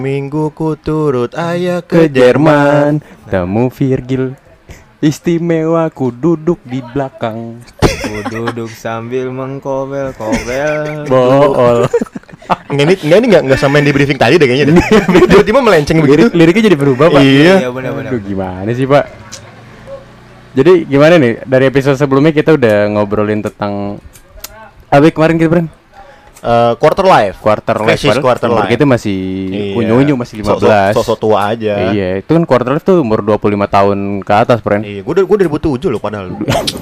Minggu ku turut ayah ke Jerman Temu Virgil Istimewa ku duduk di belakang Ku duduk sambil mengkobel-kobel. Bool Nggak ini nggak ini nggak nggak sama yang di briefing tadi deh kayaknya. Tiba-tiba melenceng begitu. Lirik, Liriknya jadi berubah pak Iya. Iya benar-benar. Aduh gimana sih pak Jadi gimana nih Dari episode sebelumnya kita udah ngobrolin tentang Apa kemarin kita Bren? Eh, quarter life. Quarter life quarter umur life. kita masih Iya. unyu-unyu masih Sosok 15 sosok tua aja. Iya itu kan quarter life tuh umur 25 tahun ke atas Bren Iya, gue udah gue dari tujuh loh padahal.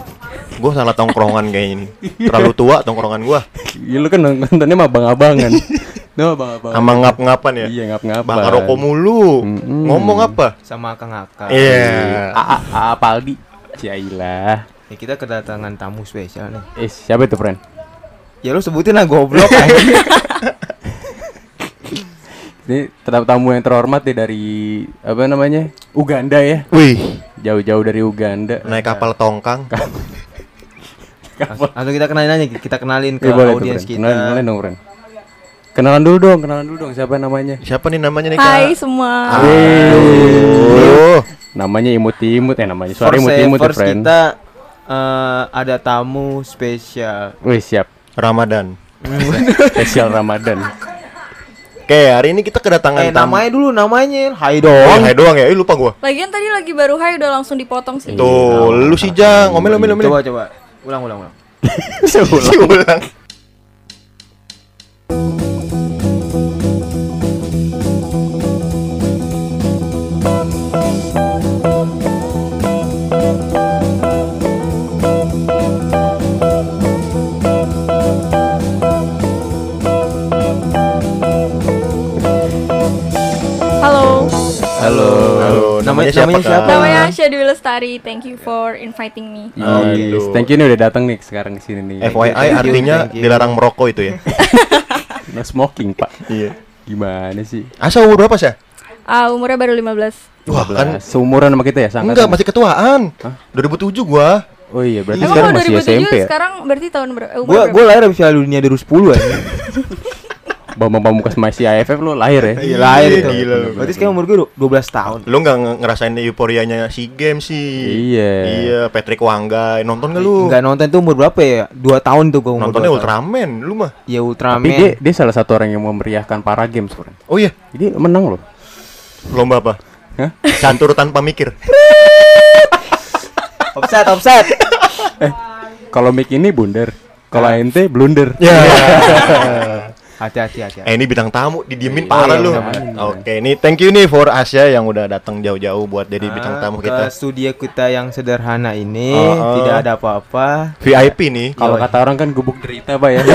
gue salah tongkrongan kayaknya ini. Terlalu tua tongkrongan gua. Iya lu kan nontonnya mah abang-abangan Nah abang-abangan Sama ngap-ngapan ya. Iya ngap-ngapan Bakar rokok mulu. Mm-mm. Ngomong apa? Sama Kang Aka. Iya. A, A, A Paldi Jailah Ya, kita kedatangan tamu spesial nih. Eh siapa itu friend? Ya lu sebutin lah goblok. Ini tetap tamu yang terhormat nih dari apa namanya Uganda ya Wih, jauh-jauh dari Uganda naik kapal tongkang. Langsung langsung kita kenalin aja, kita kenalin ke Eh, tuh, audiens kita. Kenalin, kenalin dong friend Kenalan dulu dong, kenalan dulu dong siapa namanya Siapa nih namanya nih, Kak? Hai semua. Aduh. Namanya imut-imut ya namanya Suara imut-imut ya friend kita eh, ada tamu spesial. Wih siap Ramadan. Spesial Ramadan Oke, hari ini kita kedatangan eh tamu. namanya dulu namanya. Hai Oh, dong. hai doang ya? Eh, lupa gua. Lagian tadi lagi baru hai udah langsung dipotong sih. Tuh, lu sih Jang, omel omel omel. Coba coba. Ulang ulang ulang. Si ulang. Namanya siapa, namanya siapa? Namanya Syadwi Lestari. Thank you for inviting me. Oh, Yes. Thank you nih udah datang nih sekarang ke sini nih FYI artinya thank you. dilarang merokok itu ya. No smoking pak Iya. Gimana sih Asa umur berapa sih? Ah, umurnya baru 15. Wah, kan 12. Seumuran sama kita ya sangat enggak masih ketuaan. 2007 gua. Oh iya berarti Emang sekarang masih 2007 SMP ya sekarang berarti tahun berapa? Eh, umur Gua berapa? gua lahir habis Piala Dunia 2010 ya. Bambang Pamungkas masih AFF lo lahir ya Iya lahir itu. Gila. Berarti sekarang umur gua 12 tahun. Lu enggak nge- ngerasain euforianya si game sih. Iya. Iya, Patrick Wangga. Nonton gak lu? Enggak nonton tuh umur berapa ya? 2 tahun tuh gua umur Nontonnya dua. Ultraman, lu mah. Ya Tapi Ultraman. dia, dia salah satu orang yang memeriahkan para games friend Oh iya, Jadi menang loh lomba apa? Hah? Catur tanpa mikir. offset offset. Kalau mic ini bundar Kalau ente blunder Ya. Hati-hati hati. eh ini bintang tamu didiemin Iya, parah iya, lu. Oke, ini thank you nih for Asia yang udah datang jauh-jauh buat jadi bintang tamu Ke kita. studio kita yang sederhana ini Oh, oh. tidak ada apa-apa. VIP nih. Kalau kata orang kan gubuk derita pak ya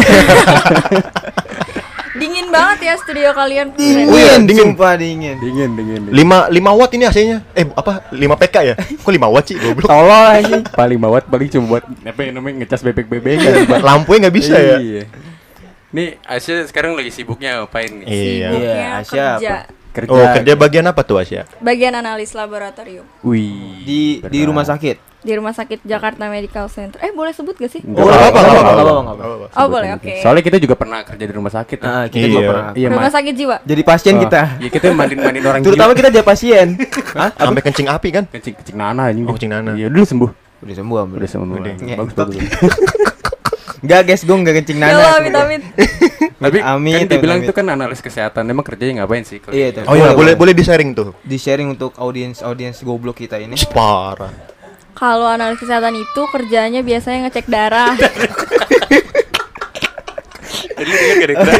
Dingin banget ya studio kalian. Dingin, iya, dingin. sumpah dingin. Dingin dingin, dingin. 5 5 watt ini AC-nya. Eh, apa? 5 PK ya? Kok 5 watt sih? Goblok. Tolol aja Paling bawat paling cuma buat Apa yang namanya ngecas bebek-bebek Lampunya nggak bisa ya? Iya Nih Asia sekarang lagi sibuknya ngapain nih? Iya. Sibuknya Iya, Asia kerja. apa? Kerja Oh, kerja bagian apa tuh Asia? Bagian analis laboratorium Wih Di di berat. rumah sakit. di Rumah Sakit Jakarta Medical Center. Eh, boleh sebut gak sih? Nggak Oh, apa-apa, nggak apa-apa. Oh, boleh, oke. Soalnya kita juga pernah kerja di rumah sakit. Nah, kita Iya. juga pernah. Iya, Rumah. Sakit Jiwa. Jadi pasien Oh, kita. Iya kita mandiin-mandiin orang Terutama jiwa. kita dia pasien. Hah? Sampai kencing api kan? Kencing kencing nana anjing. Oh, kencing nana. Iya, dulu sembuh. Udah sembuh, Am. Udah sembuh. Bagus bagus. Enggak, guys, gue enggak kencing Ya nana. Allah, sembuh. amit amit. Tapi Amin, kan dibilang amit. itu kan analis kesehatan. Emang kerjanya ngapain sih? Iya, gitu? itu. Oh iya, boleh Boleh, boleh di-sharing tuh. Di sharing untuk audiens audiens goblok kita ini. Parah. Kalau analis kesehatan itu kerjanya biasanya ngecek darah. Tadi dengar gak ada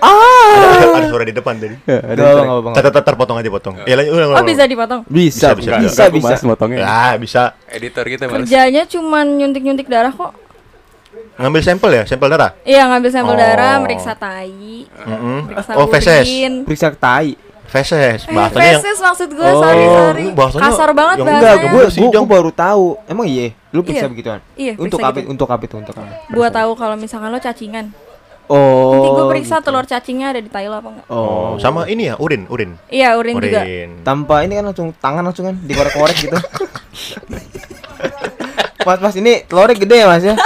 Ada, ada suara di depan tadi. Ada Enggak, enggak, enggak. Tar, tar, tar, potong aja potong. Ya lanjut, ulang, Oh, bisa dipotong. Bisa, Bisa, bisa, bisa. bisa, Aku bisa. bahas motongnya. Ya, bisa. Editor kita. Kerjanya cuman nyuntik-nyuntik darah kok. Ngambil sampel ya, sampel darah. Iya, ngambil sampel Oh. darah, meriksa tai, Mm-mm. meriksa Oh, feses. Periksa tai. Feses, Eh, bahasanya yang feses maksud gue, Oh, sorry, sorry. bahasanya Kasar banget yang Enggak, gue sih, gue Jong. baru tahu. Emang iya, lu periksa Iya. begituan? Iya, Untuk apa? gitu. Untuk apa itu? Untuk apa? Buat tahu kalau misalkan lo cacingan. Oh. Nanti gue periksa telur cacingnya ada di tai lo apa enggak. Oh, sama ini ya, urin, urin. Iya, urin, juga. Urin. Tanpa ini kan langsung tangan langsung kan dikorek-korek gitu. Mas, mas ini telurnya gede ya mas ya?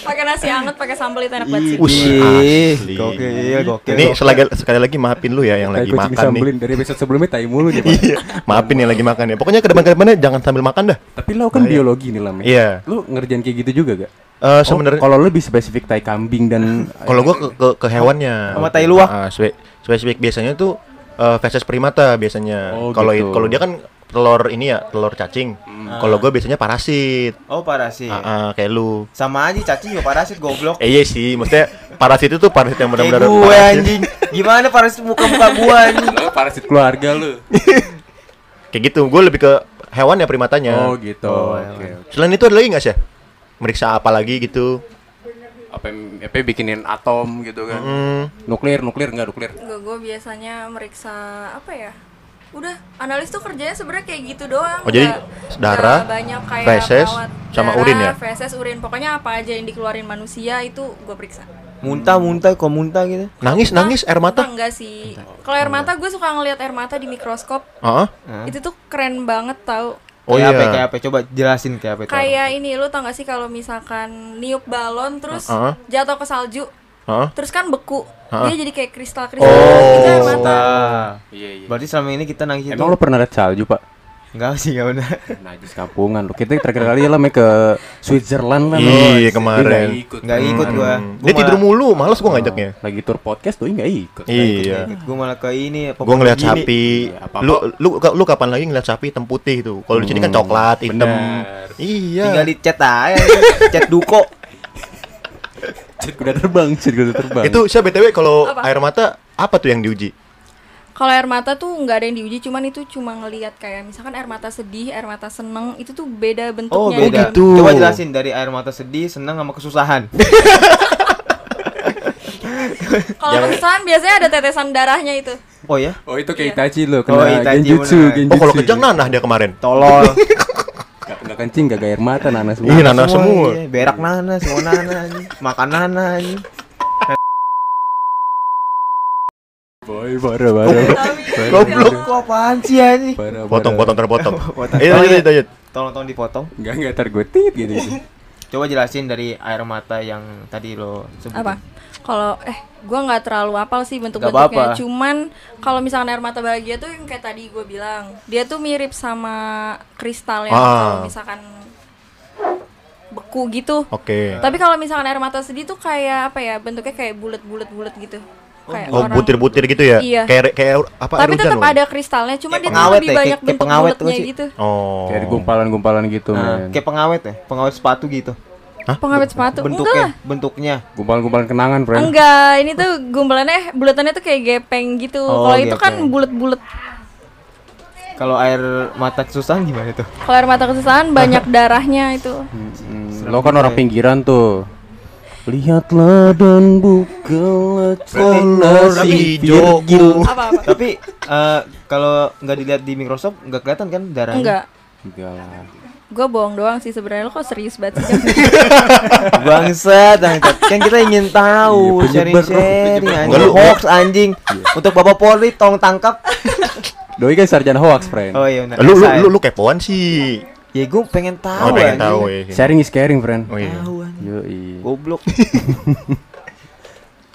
Pakai nasi anget, pakai sambal itu enak banget sih. Asli. gokil, gokil. Ini selagi, sekali lagi maafin lu ya yang lagi makan nih. sambelin dari episode sebelumnya tai mulu nih. Pak. Iya, maafin yang lagi makan ya. Pokoknya ke depan-kedepannya jangan sambil makan dah. Tapi lo kan biologi nih Lam. ya? Iya. Lu ngerjain kayak gitu juga gak? Eh sebenarnya kalau lebih spesifik tai kambing dan kalau gua ke, ke, ke hewannya. Sama tai luwak. Ah, spe- spesifik biasanya tuh eh feses primata biasanya. Oh, Kalau gitu. kalau dia kan telur ini ya, telur cacing. Kalau gua biasanya parasit. Oh, parasit. Ah, ah, kayak lu. Sama aja cacing juga parasit goblok. Eh iya sih, maksudnya parasit itu parasit yang Kayak benar-benar gue parasit. anjing. Gimana parasit muka-muka gua anjing? Lo parasit keluarga lu. Kayak gitu. Gue lebih ke hewan ya primatanya. Oh gitu. Oh, Oke. Selain itu ada lagi nggak sih? Meriksa apa lagi gitu? Apa yang- apa bikinin atom gitu kan? Hmm, Nuklir, nuklir enggak nuklir? Gue gue biasanya meriksa apa ya? Udah, analis tuh kerjanya sebenarnya kayak gitu doang. Oh, jadi nggak- darah, banyak kayak feses, sama Darah, urin ya? Feses, urin, pokoknya apa aja yang dikeluarin manusia itu gue periksa. Muntah-muntah kok muntah gitu. nangis nangis air mata. Enggak sih. Kalau air mata gue suka ngelihat air mata di mikroskop. Ah, Hah? Itu tuh keren banget tau. oh kayak iya. apa, kayak apa? Coba jelasin kayak apa itu. Kayak ini lu tau gak sih kalau misalkan niup balon terus Heeh. jatuh ke salju, Hah? terus kan beku, Heeh. dia jadi kayak kristal-kristal. Oh. Itu air mata. Nah, Iya iya. berarti selama ini kita nangis itu Emang lo pernah lihat salju, Pak? enggak sih, enggak benar. Najis kampungan lo. Kita terakhir kali lah main ke Switzerland lah. Iya, kemarin. nggak ikut. Enggak ikut gua. Hmm. Gua Dia tidur malah- mulu, males gua ngajaknya. Lagi tur podcast tuh nggak ikut. Iya. Gue malah ke ini Gua ngeliat sapi. Iya. Lu lu lu kapan lagi ngeliat sapi hitam putih tuh? Kalau di sini kan Hmm, coklat, hitam. bener. Iya. Tinggal di chat aja, chat duko. Cit kuda terbang, cit kuda terbang. Itu siapa BTW kalau air mata apa tuh yang diuji? Kalau air mata tuh nggak ada yang diuji, cuman itu cuma ngelihat kayak misalkan air mata sedih, air mata seneng, itu tuh beda bentuknya. Oh, beda. gitu. Coba jelasin dari air mata sedih, senang sama kesusahan. Kalau kesusahan biasanya ada tetesan darahnya itu. Oh ya? Oh itu kayak Iya. Itachi lo, Oh, kena Itachi genjutsu, genjutsu. Oh, kalau kejang nanah dia kemarin. Tolol. Kencing, gak air mata, nanas semua. Iya, nanas semua. iya. Berak nana, semua nana anjing. Makan nana anjing. Boy, parah, parah. Goblok. Kok apaan sih anjing? Parah, Potong, potong, terpotong. Iya. lanjut, lanjut. Tolong tolong dipotong. Enggak, enggak ntar gue tit gitu. gitu. Coba jelasin dari air mata yang tadi lo sebut. Apa? Kalau eh gua nggak terlalu apal sih Nggak bentuk-bentuknya. apa-apa. Cuman kalau misalkan air mata bahagia tuh yang kayak tadi gue bilang, dia tuh mirip sama kristal yang Ah. kalau misalkan beku gitu. Oke. Tapi kalau misalkan air mata sedih tuh kayak apa ya? Bentuknya kayak bulat-bulat-bulat gitu. Kayak Oh, butir-butir gitu ya? Iya. Kayak kayak apa Tapi tetap loh? ada kristalnya, cuma Kayak dia tuh pengawet lebih ya, banyak kayak- kayak bentuk pengawet bulatnya sih. gitu. Oh. Kayak gumpalan-gumpalan gitu, Nah, kayak pengawet ya, pengawet sepatu gitu. Pengawet sepatu. Enggak Bentuknya, lah. bentuknya. Gumpalan-gumpalan kenangan, friend. Enggak, ini tuh gumbalannya bulatannya tuh kayak gepeng gitu. Oh, Kalau itu kan bulat-bulat. Kalau air mata kesusahan gimana tuh? Kalau air mata kesusahan banyak darahnya itu. Hmm, lo kan orang pinggiran tuh. Lihatlah dan bukalah Kolor si hijau. Tapi eh, kalau nggak dilihat di Microsoft nggak kelihatan kan darahnya? Enggak. Enggak lah. Gue bohong doang sih sebenarnya lo kok serius banget sih. Jam? Bangsat, bangsat. Kan kita ingin tahu Iya, sharing sharing anjing hoax anjing. Untuk Bapak Polri tolong tangkap. Doi kan sarjana hoax, friend. Oh iya benar. Lu lu lu, lu kepoan sih. Ya gue pengen tahu Oh, pengen anjing. tahu ya. Sharing is caring, friend. Oh iya. Anjing. Yoi. Goblok.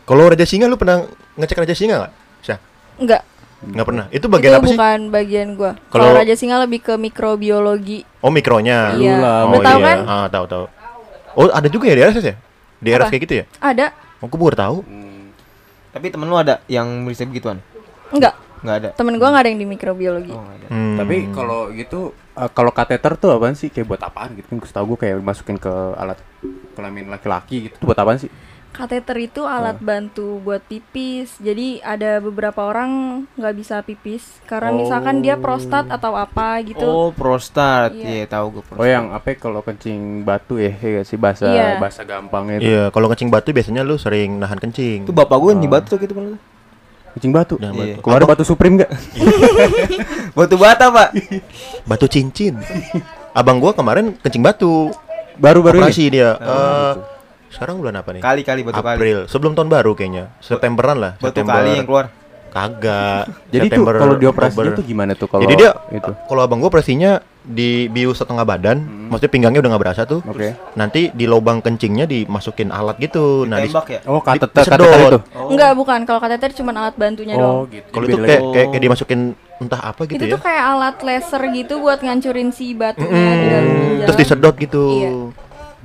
Kalau Raja Singa lu pernah ngecek Raja Singa enggak? Syah? Enggak. Enggak pernah. Itu bagian itu apa sih? bukan bagian gue. Kalau- Raja Singa lebih ke mikrobiologi. Oh, mikronya. Iya. Oh, tahu iya. kan? Ah, tahu tahu. Oh, ada juga ya di RS ya? Di RS kayak gitu ya? Ada? Oh, gue baru tahu. Tapi temen lu ada yang merisa begituan? Enggak. Nggak ada. Temen gue nggak ada yang di mikrobiologi. Oh, nggak ada. Hmm. Tapi kalau gitu eh, kalau kateter tuh apaan sih? Kayak buat apaan gitu kan? Setahu gue kayak masukin ke alat kelamin laki-laki gitu. Tuh buat apaan sih? Kateter itu alat bantu buat pipis. Jadi ada beberapa orang nggak bisa pipis karena misalkan dia prostat atau apa gitu. Oh, prostat. Iya. Iya, tahu gue prostat. Oh yang apa ya, kalau kencing batu ya, ya sih bahasa Iya. bahasa gampangnya itu. Iya, kalau kencing batu biasanya lu sering nahan kencing. Itu bapak gue di batu gitu malah. Kencing batu. Iya. batu. Kemarin batu supreme gak? Batu bata, Pak. Batu cincin. Abang gua kemarin kencing batu. Baru-baru Operasi ini. dia. Eh, sekarang bulan apa nih? Kali-kali batu kali. April. Sebelum tahun baru kayaknya. Septemberan lah. Batu September. kali yang keluar. Kagak. Jadi tuh September, kalau dioperasinya tuh gimana tuh kalau Jadi dia itu? kalau abang gua operasinya dibius setengah badan, maksudnya pinggangnya udah nggak berasa tuh. Oke. Nanti di lubang kencingnya dimasukin alat gitu. Nah, di- Tembak ya? Oh, kateter, Disedot. kateter itu. Enggak, bukan. Kalau kateter cuma alat bantunya doang. gitu. kalau itu kayak, kayak kayak dimasukin entah apa gitu itu ya. tuh kayak alat laser gitu buat ngancurin si batunya Mm, di dalam ginjal. terus disedot gitu. Iya.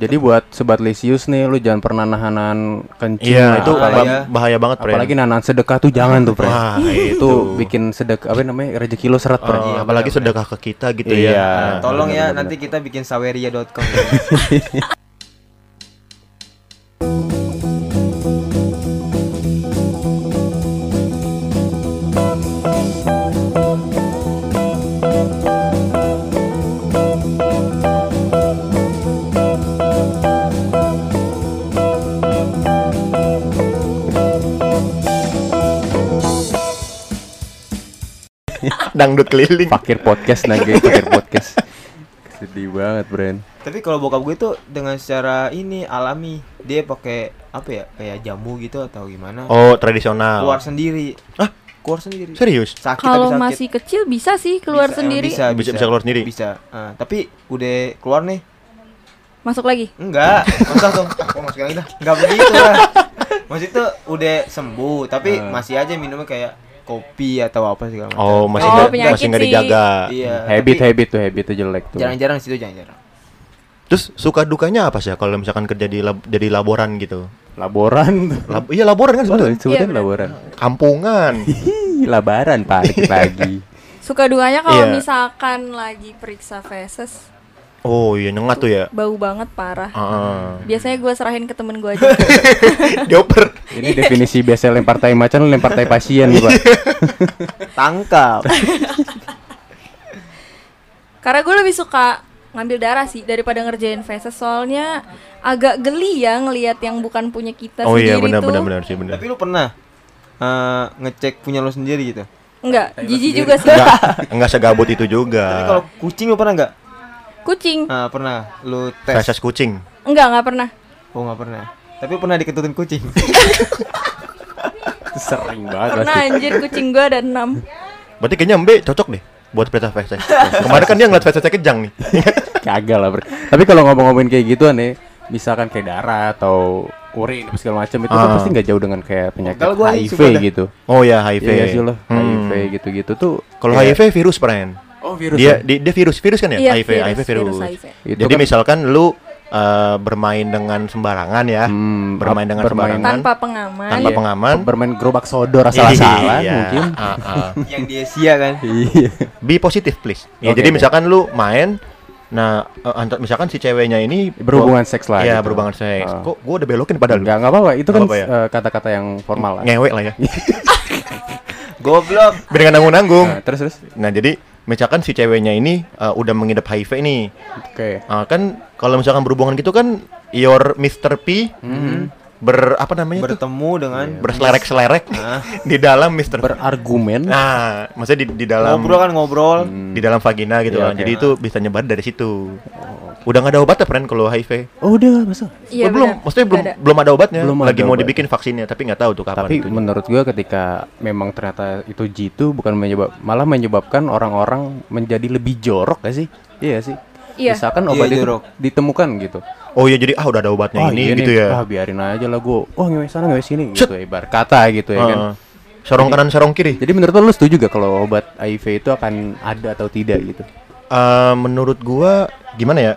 Jadi buat sobat Lisius nih, lu jangan pernah nahan kencing. Iya, itu apalagi, ba- bahaya banget, Pren. apalagi nahan sedekah tuh jangan tuh, Pren. Wah, itu itu. bikin sedekah apa namanya? rezeki lo seret, Pren. Eh, apalagi sedekah ke kita gitu Iya. ya. Tolong ya nanti kita bikin saweria.com. Dangdut keliling. Fakir podcast nage, fakir podcast. Sedih banget, Bren. Tapi kalau bokap gue tuh dengan secara ini alami, dia pakai apa ya? Kayak jamu gitu atau gimana? Oh, tradisional. Keluar sendiri. Hah? Keluar sendiri. Serius? Sakit Kalau tapi sakit. masih kecil bisa sih keluar Bisa, sendiri. Bisa, Bisa- bisa, bisa keluar sendiri? Bisa. Ah, tapi udah keluar nih. Masuk lagi. Enggak, masa tuh. Oh, masukin lagi dah. Enggak begitu lah. Maksud itu udah sembuh, tapi Ah. masih aja minumnya kayak kopi atau apa segala macam. Oh, masih Oh, penyakit masih nggak sih. dijaga. Iya. habit, tapi habit tuh, habit tuh jelek tuh. Jarang-jarang situ jarang-jarang. Terus suka dukanya apa sih ya kalau misalkan kerja di lab- jadi laboran gitu? Laboran. Lab- iya laboran kan Oh, sebenarnya. sebutin Iya, laboran. Kampungan. Labaran, Pak, lagi. Suka duanya kalau Iya. misalkan lagi periksa feses, Oh iya nyengat tuh ya. bau banget parah. Heeh. Biasanya gue serahin ke temen gue aja. Dioper. Ini definisi biasa lempar tai macan, lempar tai pasien, nih, Pak. Tangkap. Karena gue lebih suka ngambil darah sih daripada ngerjain feses soalnya agak geli ya ngelihat yang bukan punya kita Oh iya sendiri benar tuh. benar benar sih benar. tapi lu pernah eh, ngecek punya lu sendiri gitu? Enggak, jijik juga sih. Enggak enggak segabut itu Tapi juga. kalau kucing lu pernah nggak? Kucing. Nah, pernah. Lu tes. Feses kucing. Enggak, enggak pernah. Oh, nggak pernah. Tapi pernah diketutin kucing. Sering banget Pernah pasti. anjir kucing gue ada enam. Berarti kayaknya Mbe cocok deh buat perintah feses. Kemarin kan dia ngeliat fesesnya kejang nih. Kagak lah, Bre. Tapi kalau ngomong-ngomongin kayak gituan nih, misalkan kayak darah atau urin segala macam itu kan Ah. pasti nggak jauh dengan kayak penyakit Kalau gua HIV gitu. Oh ya HIV. Iya sih loh, Hmm. HIV gitu-gitu tuh. Kalau HIV virus pren. Oh, virus. Dia, ya? di- dia virus virus kan ya? Iya, HIV, virus, HIV virus. virus HIV. Jadi kan- misalkan lu eh, bermain dengan sembarangan ya, Hmm, bermain dengan bermain- sembarangan Tanpa pengaman. tanpa Iya. pengaman. bermain gerobak sodor asal-asalan Iya, mungkin. ah, ah. yang dia sia kan. Iya. Be positive please. Ya, Oke, jadi misalkan lu main Nah, eh, antar- misalkan si ceweknya ini Berhubungan seks lah Iya, gitu. berhubungan seks. Ah. Kok gua udah belokin padahal Enggak, enggak apa-apa. Itu Nggak kan apa-apa ya? eh, kata-kata yang formal lah. ngewe lah ya. Goblok. Nggak nanggung-nanggung. Nah, terus terus. Nah, jadi misalkan si ceweknya ini eh, udah mengidap HIV nih. Oke. Ah, kan kalau misalkan berhubungan gitu kan your Mr. P ber apa namanya tuh? Bertemu dengan Berselerek-selerek Nah. di dalam Mr. Berargumen. Nah, maksudnya di, di dalam ngobrol kan ngobrol. di dalam vagina gitu Iya, kan. oke. Jadi itu bisa nyebar dari situ. Udah nggak ada obatnya, friend kalau HIV. Oh, udah masa. Iya, belum, benar. maksudnya belum ada. belum ada obatnya. Belum Lagi ada mau obat. dibikin vaksinnya, tapi nggak tahu tuh kapan Tapi itu. menurut gua ketika memang ternyata itu jitu bukan menyebab malah menyebabkan orang-orang menjadi lebih jorok gak sih? Iya sih. Iya. Misalkan Iya, obat itu jorok. ditemukan gitu. Oh iya jadi ah udah ada obatnya Wah, ini iya gitu nih, ya. Ah, biarin aja lah gua. Wah, ngewe sana ngewe sini Set. gitu ibar kata gitu ya kan. Heeh. Serong kanan serong kiri. Jadi menurut lo lu setuju gak kalau obat HIV itu akan ada atau tidak gitu? Eh, menurut gua gimana ya?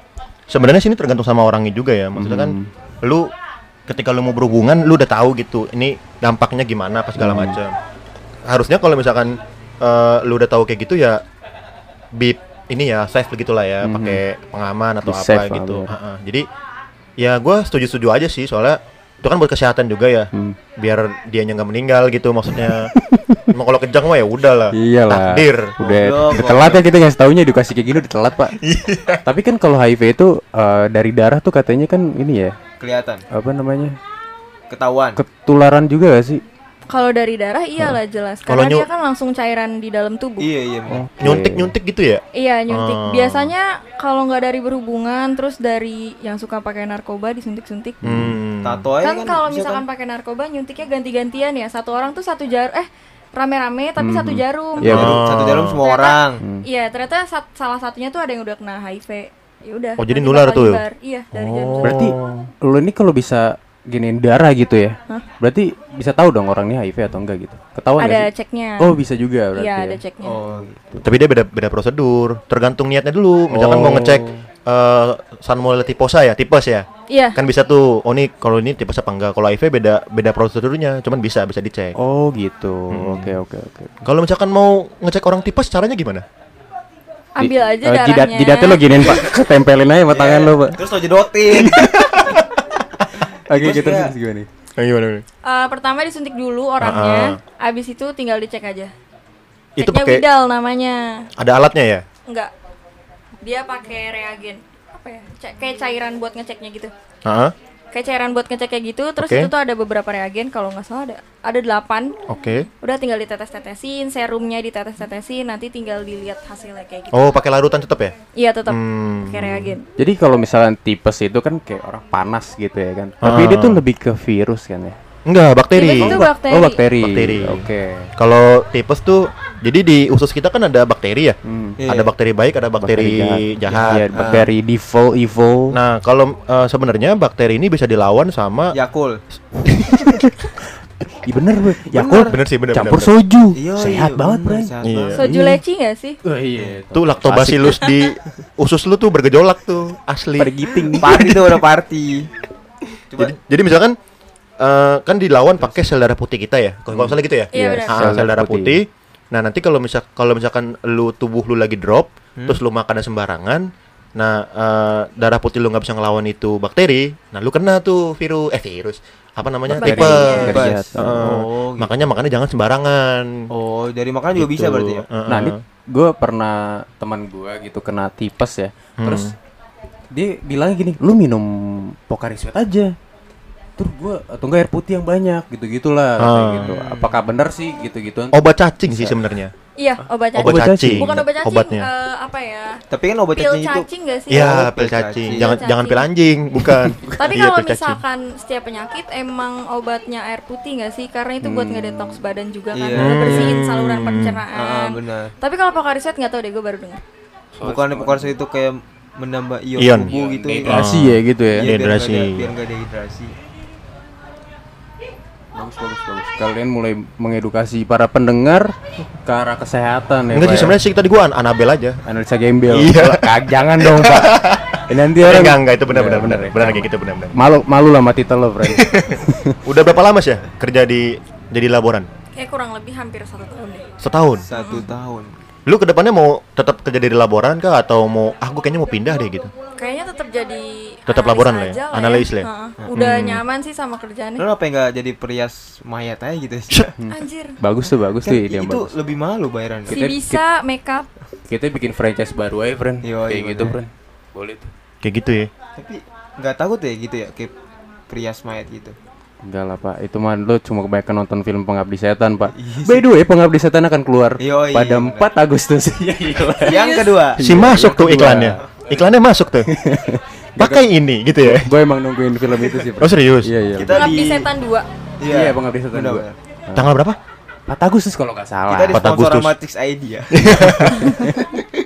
Sebenarnya sini tergantung sama orangnya juga ya. Maksudnya kan Hmm. lu ketika lu mau berhubungan lu udah tahu gitu ini dampaknya gimana apa segala Hmm. macam. Harusnya kalau misalkan eh, lu udah tahu kayak gitu ya bip ini ya safe begitulah ya, Mhm. pakai pengaman atau Be apa gitu. bener. Heeh. Jadi ya gua setuju-setuju aja sih soalnya itu kan buat kesehatan juga ya. Hmm. Biar dianya nggak meninggal gitu maksudnya. Emang kalau kejang mah ya udahlah. Iyalah. Takdir. Udah, Goblok, udah telat ya kita ngasih taunya edukasi kayak gini udah telat, Pak. Iya. Tapi kan kalau HIV itu eh, dari darah tuh katanya kan ini ya, Kelihatan. apa namanya? Ketahuan. Ketularan juga gak sih? Kalau dari darah iyalah jelas Kalau karena dia kan langsung cairan di dalam tubuh. Iya, iya. bener. Oke. Nyuntik-nyuntik gitu ya? Iya nyuntik. Oh. Biasanya kalau nggak dari berhubungan, terus dari yang suka pakai narkoba disuntik-suntik. Hmm. Tato aja Kan kan. kalau misalkan kan? pakai narkoba nyuntiknya ganti-gantian ya. Satu orang tuh satu jar eh rame-rame tapi Mhm. satu jarum. Iya, Jarum- Oh. Satu jarum semua Ternyata- orang. Hmm. Iya, ternyata sat- salah satunya tuh ada yang udah kena HIV. Ya udah. Oh, jadi nular tuh? nyebar. Iya, dari jarum Oh. suntik. Berarti lo ini kalau bisa giniin darah gitu ya. Berarti bisa tahu dong orang ini HIV atau enggak gitu. Ketahuan ada ceknya. Oh, bisa juga berarti. Iya, ya. ada ceknya. Oh, gitu. Tapi dia beda beda prosedur, tergantung niatnya dulu. Misalkan mau Oh. ngecek eh salmonella typhosa ya, tipes ya. Iya. Kan bisa tuh, oh nih kalau ini tipes apa enggak. Kalau HIV beda beda prosedurnya, cuman bisa bisa dicek. Oh, gitu. Hmm. Oke, oke, oke. Kalau misalkan mau ngecek orang tipes caranya gimana? Ambil Di- aja eh, darahnya. Jidat jidatnya lo giniin, Pak. Tempelin aja sama tangan lo, Pak. Terus lo jedotin. Oke, ya. terus gimana nih? gimana? Eh, pertama disuntik dulu orangnya, abis itu tinggal dicek aja. Itu Ceknya pakai Widal namanya. ada alatnya ya? Enggak. Dia pakai reagen. Apa ya? Ca- kayak cairan buat ngeceknya gitu. Heeh. Kayak cairan buat ngecek kayak gitu, terus Oke. itu tuh ada beberapa reagen kalau nggak salah ada ada delapan. Oke. Udah tinggal ditetes-tetesin, serumnya ditetes-tetesin, nanti tinggal dilihat hasilnya kayak gitu. Oh, pakai larutan tetap ya? Iya tetap Hmm. pakai reagen. Jadi kalau misalnya tipes itu kan kayak orang panas gitu ya kan. Tapi Ah. dia tuh lebih ke virus kan ya. Enggak, bakteri. Tipes itu bakteri. Oh, bakteri. Bakteri. Oke. Kalau tipes tuh jadi di usus kita kan ada bakteri ya? Hmm. Iya. Ada bakteri baik, ada bakteri, jahat. Iya, bakteri devil, evil. Nah, kalau eh, sebenarnya bakteri ini bisa dilawan sama Yakul. Iya bener, Bro. Yakult Bener sih, bener, campur bener, soju. Iya, Sehat iya, banget, bener, Bro. sehat Iya. Soju leci nggak sih? Oh iya. tuh lactobacillus di usus lu tuh bergejolak tuh asli. pada giting. Party tuh udah party. Coba Jadi, jadi misalkan eh, kan dilawan pakai sel darah putih kita ya. Kalau nggak salah gitu ya? Iya. Ah, Sel sel darah putih. putih. Nah, nanti kalau misal kalau misalkan lu tubuh lu lagi drop, terus lu makan sembarangan, nah eh, darah putih lu nggak bisa ngelawan itu bakteri, nah lu kena tuh virus eh virus apa namanya Bakteri. tipes. Tipes. jahat. Heeh. Oh, gitu. Makanya makannya jangan sembarangan. Oh, dari makan juga Gitu. bisa berarti ya? Heeh. Nah, ini gue pernah teman gue gitu kena tipes ya. Hmm. Terus dia bilang gini, lu minum Pocari Sweat aja. Terus gue atau enggak air putih yang banyak gitu-gitulah kayak Ah. gitu. Apakah benar sih gitu-gituan? obat cacing sih sebenarnya. Iya, obat cacing. Obat cacing. cacing. Bukan obat cacing, Obatnya. eh, apa ya? Tapi kan obat Pil cacing itu cacing nggak sih? Iya, Oh, pil pil cacing. cacing. Jangan Pil jangan cacing. pil anjing, bukan. Tapi Iya, kalau cacing. misalkan setiap penyakit emang obatnya air putih nggak sih? Karena itu buat ngedetox badan juga kan, Iya. bersihin saluran Ah, pencernaan. benar. Tapi kalau Pocari Sweat nggak tahu deh, gue baru dengar. Bukan Sweat itu kayak menambah ion, Ion. tubuh gitu. Dehidrasi ya gitu ya. Iya, Dehidrasi. ada- Biar nggak dehidrasi. Bagus bagus bagus. Kalian mulai mengedukasi para pendengar ke arah kesehatan ya. Enggak sih ya? sebenarnya sih tadi gua an Anabel aja. analisa gembel. Iya. Jangan dong, Pak. Ini nanti orang enggak enggak itu benar Iya, benar benar. ya. Benar kayak gitu benar benar. Malu malu lah mati lo, friend. Udah berapa lama sih ya kerja di jadi laboran? Kayak kurang lebih hampir satu tahun deh. Setahun. Satu tahun. Lu ke depannya mau tetap kerja di laboran kah atau mau ah gua kayaknya mau pindah deh gitu. Kayaknya tetap jadi Tetap laboran lah ya? Analis lah ya? Heeh. Udah nyaman sih sama kerjaannya. Lo apa nggak jadi perias mayat aja gitu sih? Anjir. bagus tuh, bagus Kan tuh ide yang itu bagus. lebih malu bayaran. Si Kita- bisa make up. Kita bikin franchise baru aja, friend. Yo, Kayak iya, gitu, friend. Boleh tuh. Kayak gitu ya. Tapi nggak takut ya gitu ya kayak perias mayat gitu. Enggak lah, Pak. Itu mah lo cuma kebanyakan nonton film Pengabdi Setan, Pak. Iya By the way, Pengabdi Setan akan keluar Yo, iya, pada bener. 4 Agustus. Iya. Yang kedua. Si masuk tuh kedua. iklannya. Iklannya masuk tuh. Pakai ini gitu ya. Gue emang nungguin film itu sih, Oh serius? Iya, iya. Kita Pengabdi di Setan 2. Iya, Pengabdi Setan Benar, dua. benar. Tanggal berapa? 4 Agustus kalau nggak salah. Kita di 4 sponsor Agustus. sama Tix ID ya.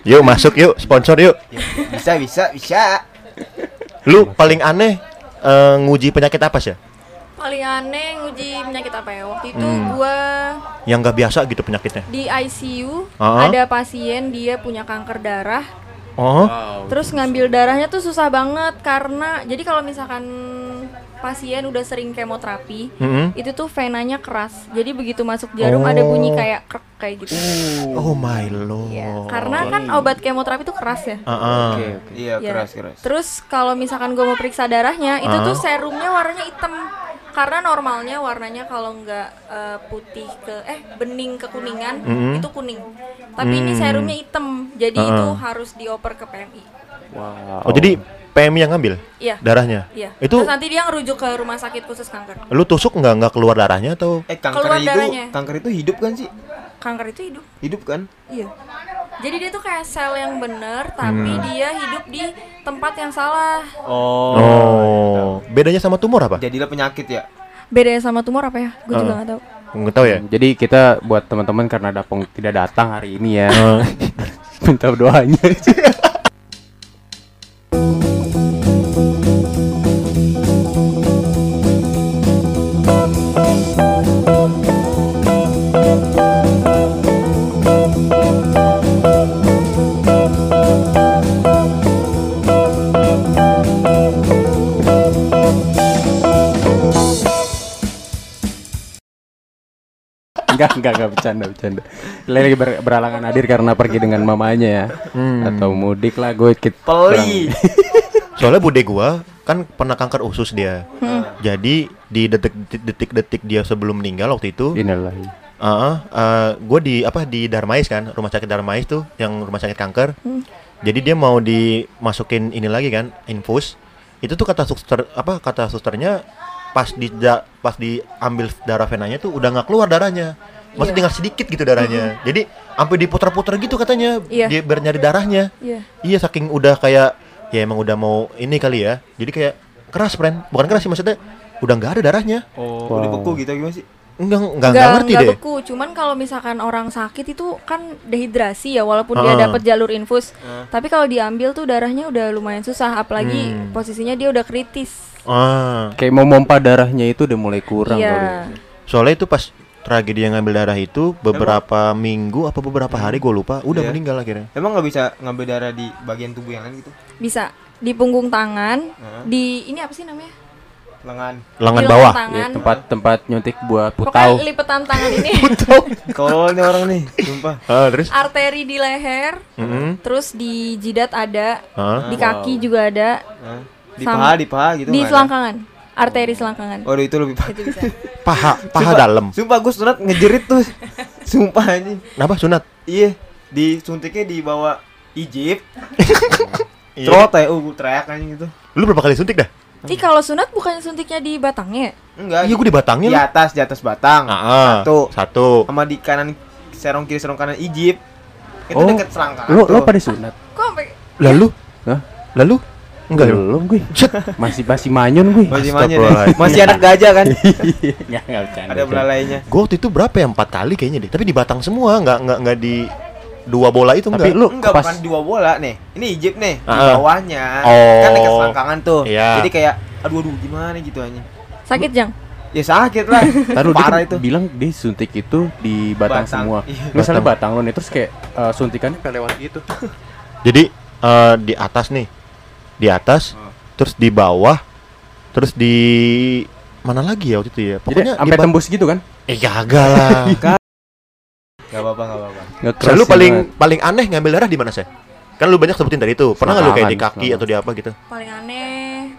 Yuk masuk yuk sponsor yuk. bisa bisa bisa. Lu paling aneh eh, nguji penyakit apa sih? Paling aneh nguji penyakit apa ya? Waktu itu Hmm. gua Yang nggak biasa gitu penyakitnya. di ICU Ah. ada pasien dia punya kanker darah. Oh. Wow. Terus ngambil darahnya tuh susah banget karena jadi kalau misalkan pasien udah sering kemoterapi, Mm-mm. itu tuh venanya keras. Jadi begitu masuk jarum ada bunyi Oh. kayak krek kayak gitu. Oh my lord. Iya, karena kan obat kemoterapi tuh keras ya. Ah, ah. Oke, oke. Iya Iya. keras keras. Terus kalau misalkan gue mau periksa darahnya, itu Ah. tuh serumnya warnanya hitam. Karena normalnya warnanya kalau nggak eh, putih ke eh bening ke kuningan Mm-mm. itu kuning. Tapi ini Mm. serumnya hitam. Jadi Ah. itu harus dioper ke PMI. Wow. Oh jadi PMI yang ngambil Iya. darahnya? Iya. Itu Terus nanti dia ngerujuk ke rumah sakit khusus kanker. lu tusuk nggak nggak keluar darahnya atau? Eh kanker Keluar itu darahnya. kanker itu hidup kan sih? Kanker itu hidup. Hidup kan? Iya. Jadi dia tuh kayak sel yang bener, tapi Hmm. dia hidup di tempat yang salah. Oh. Bedanya sama tumor apa? Jadilah penyakit ya. Bedanya sama tumor apa ya? Gue juga Ah. nggak tahu. Nggak tahu ya. Jadi kita buat teman-teman karena Dapong tidak datang hari ini ya. Eh, Minta doanya. enggak, enggak, enggak bercanda, bercanda. Lagi ber- beralangan hadir karena pergi dengan mamanya ya. Atau mudik lah gue kit. Peli. Soalnya bude gua kan pernah kanker usus dia. Jadi di detik-detik dia sebelum meninggal waktu itu, Inilah. uh, gue di apa di Darmais kan, rumah sakit Darmais tuh yang rumah sakit kanker. Jadi dia mau dimasukin ini lagi kan, infus. Itu tuh kata suster apa kata susternya pas di pas diambil darah venanya tuh udah nggak keluar darahnya. Maksudnya Iya. tinggal sedikit gitu darahnya. Jadi sampai diputar-putar gitu katanya Iya. dia biar nyari darahnya. Iya. Iya saking udah kayak ya emang udah mau ini kali ya. Jadi kayak keras friend, bukan keras sih maksudnya udah nggak ada darahnya. Oh, Wow. udah beku gitu gimana sih? Enggak enggak enggak ngerti nggak deh. beku. Cuman kalau misalkan orang sakit itu kan dehidrasi ya, walaupun dia Ah. dapat jalur infus. Ah. Tapi kalau diambil tuh darahnya udah lumayan susah, apalagi Hmm. posisinya dia udah kritis. Ah, Kayak mau mompa darahnya itu udah mulai kurang kali. Iya. soalnya itu pas tragedi yang ngambil darah itu beberapa minggu apa beberapa hari gue lupa udah Iya. meninggal akhirnya. Emang nggak bisa ngambil darah di bagian tubuh yang lain gitu? Bisa di punggung tangan, Heeh. di ini apa sih namanya? Lengan. Lengan Di bawah. Ya, tangan. tempat-tempat nyuntik buat Pokoknya putau. lipetan tangan ini. Tolol nih orang nih, sumpah. Ah, terus? Arteri di leher, Mm-mm. terus di jidat ada, Ah. di kaki juga ada, Hah? Di Sama- paha, di paha gitu di nggak ada? selangkangan, arteri selangkangan. Waduh itu lebih parah. Itu bisa. Paha, paha Sumpah- dalam. Sumpah gue sunat ngejerit tuh. Sumpah anjing. Kenapa sunat? Iya, disuntiknya di bawah Ijip. Iya. Trot ya, uh, teriak anjing gitu. Lu berapa kali suntik dah? Ih kalau sunat bukannya suntiknya di batangnya? ya? Enggak. Iya, gue dibatangin. Di atas, di atas batang. Ah, ah. Satu. Satu. Sama di kanan serong kiri serong kanan Ijip. Itu Oh, deket selangkangan. Lo lo pada sunat? Kok sampai Lalu? Hah? Lalu? Enggak. Belum gue. Masih masih manyun gue. Masih deh. Astagfirullahaladzim. Masih anak gajah kan? Enggak enggak bercanda. Ada belalainya. Gue waktu itu berapa ya? Empat kali kayaknya deh. Tapi di batang semua, nggak nggak nggak di dua bola itu Tapi enggak. lu Enggak pas bukan dua bola nih. Ini Ijip nih di Ah. bawahnya. Oh. Kan dekat selangkangan tuh. Iya. Jadi kayak aduh aduh gimana gitu anjing. sakit jang? Ya sakit lah. Taruh dia Parah kan itu. bilang dia suntik itu di batang, Batang, semua. iya. Misalnya Batang. batang lo nih terus kayak eh, suntikannya kayak lewat gitu. Jadi eh, di atas nih, di atas, Oh. terus di bawah, terus di mana lagi ya waktu itu ya? Pokoknya sampai tembus gitu kan? Eh kagak lah. Gak apa-apa, gak apa-apa. Lalu sih paling banget. paling aneh ngambil darah di mana sih? Kan lu banyak sebutin tadi itu. Pernah nggak lu kayak di kaki atau di apa gitu? Paling aneh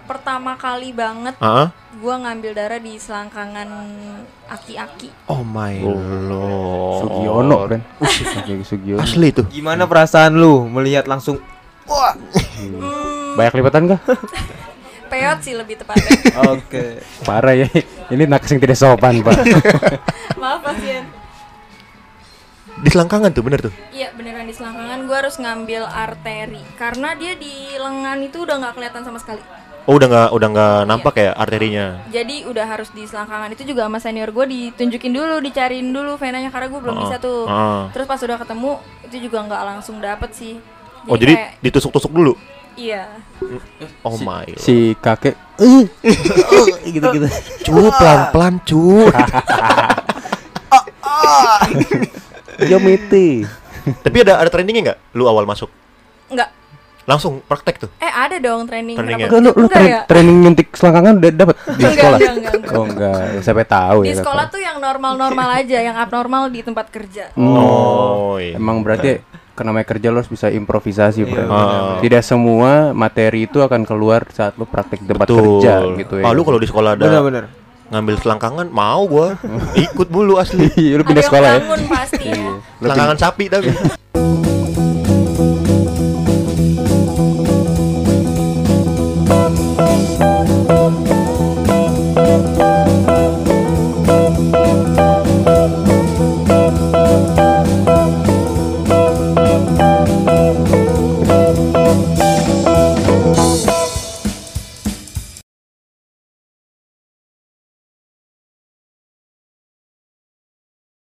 pertama kali banget Ah, gua ngambil darah di selangkangan aki-aki. oh my Oh. lord. Sugiono kan. Sugiono. Asli tuh. Gimana perasaan lu melihat langsung wah. Banyak lipatan kah? peot sih lebih tepatnya. Oke. Parah ya. Ini nakes yang tidak sopan, Pak. Maaf pasien. Di selangkangan tuh bener tuh. Iya beneran di selangkangan gua harus ngambil arteri karena dia di lengan itu udah nggak kelihatan sama sekali. Oh udah nggak udah nggak nampak ya arterinya. Jadi udah harus di selangkangan itu juga sama senior gue ditunjukin dulu, dicariin dulu venanya karena gue belum Ah, bisa tuh. ah. Terus pas udah ketemu itu juga nggak langsung dapet sih. Oh jadi kayak- ditusuk-tusuk dulu. Iya. Oh Si- my. lord. si kakek eh gitu-gitu. Cu pelan-pelan cu. Yomiti. Tapi ada ada trainingnya nggak? Lu awal masuk Enggak. langsung praktek tuh. Eh ada dong training. Trainingnya. berapa Lu, lu tra- ya? training nyuntik selangkangan udah dapat di sekolah? enggak, enggak, enggak. Oh enggak, siapa tahu Di ya. sekolah Kakak. tuh yang normal-normal aja, yang abnormal di tempat kerja. Oh, iya. Emang berarti namanya kerja lo harus bisa improvisasi, Iya, bro. benar. Tidak semua materi itu akan keluar saat lo praktek di tempat Betul. kerja gitu ya. Ah, lu kalau di sekolah ada Bener-bener. ngambil selangkangan mau gua ikut mulu asli. Iya, lu Ada pindah yang sekolah ya. pasti ya. Lu Selangkangan sapi tapi.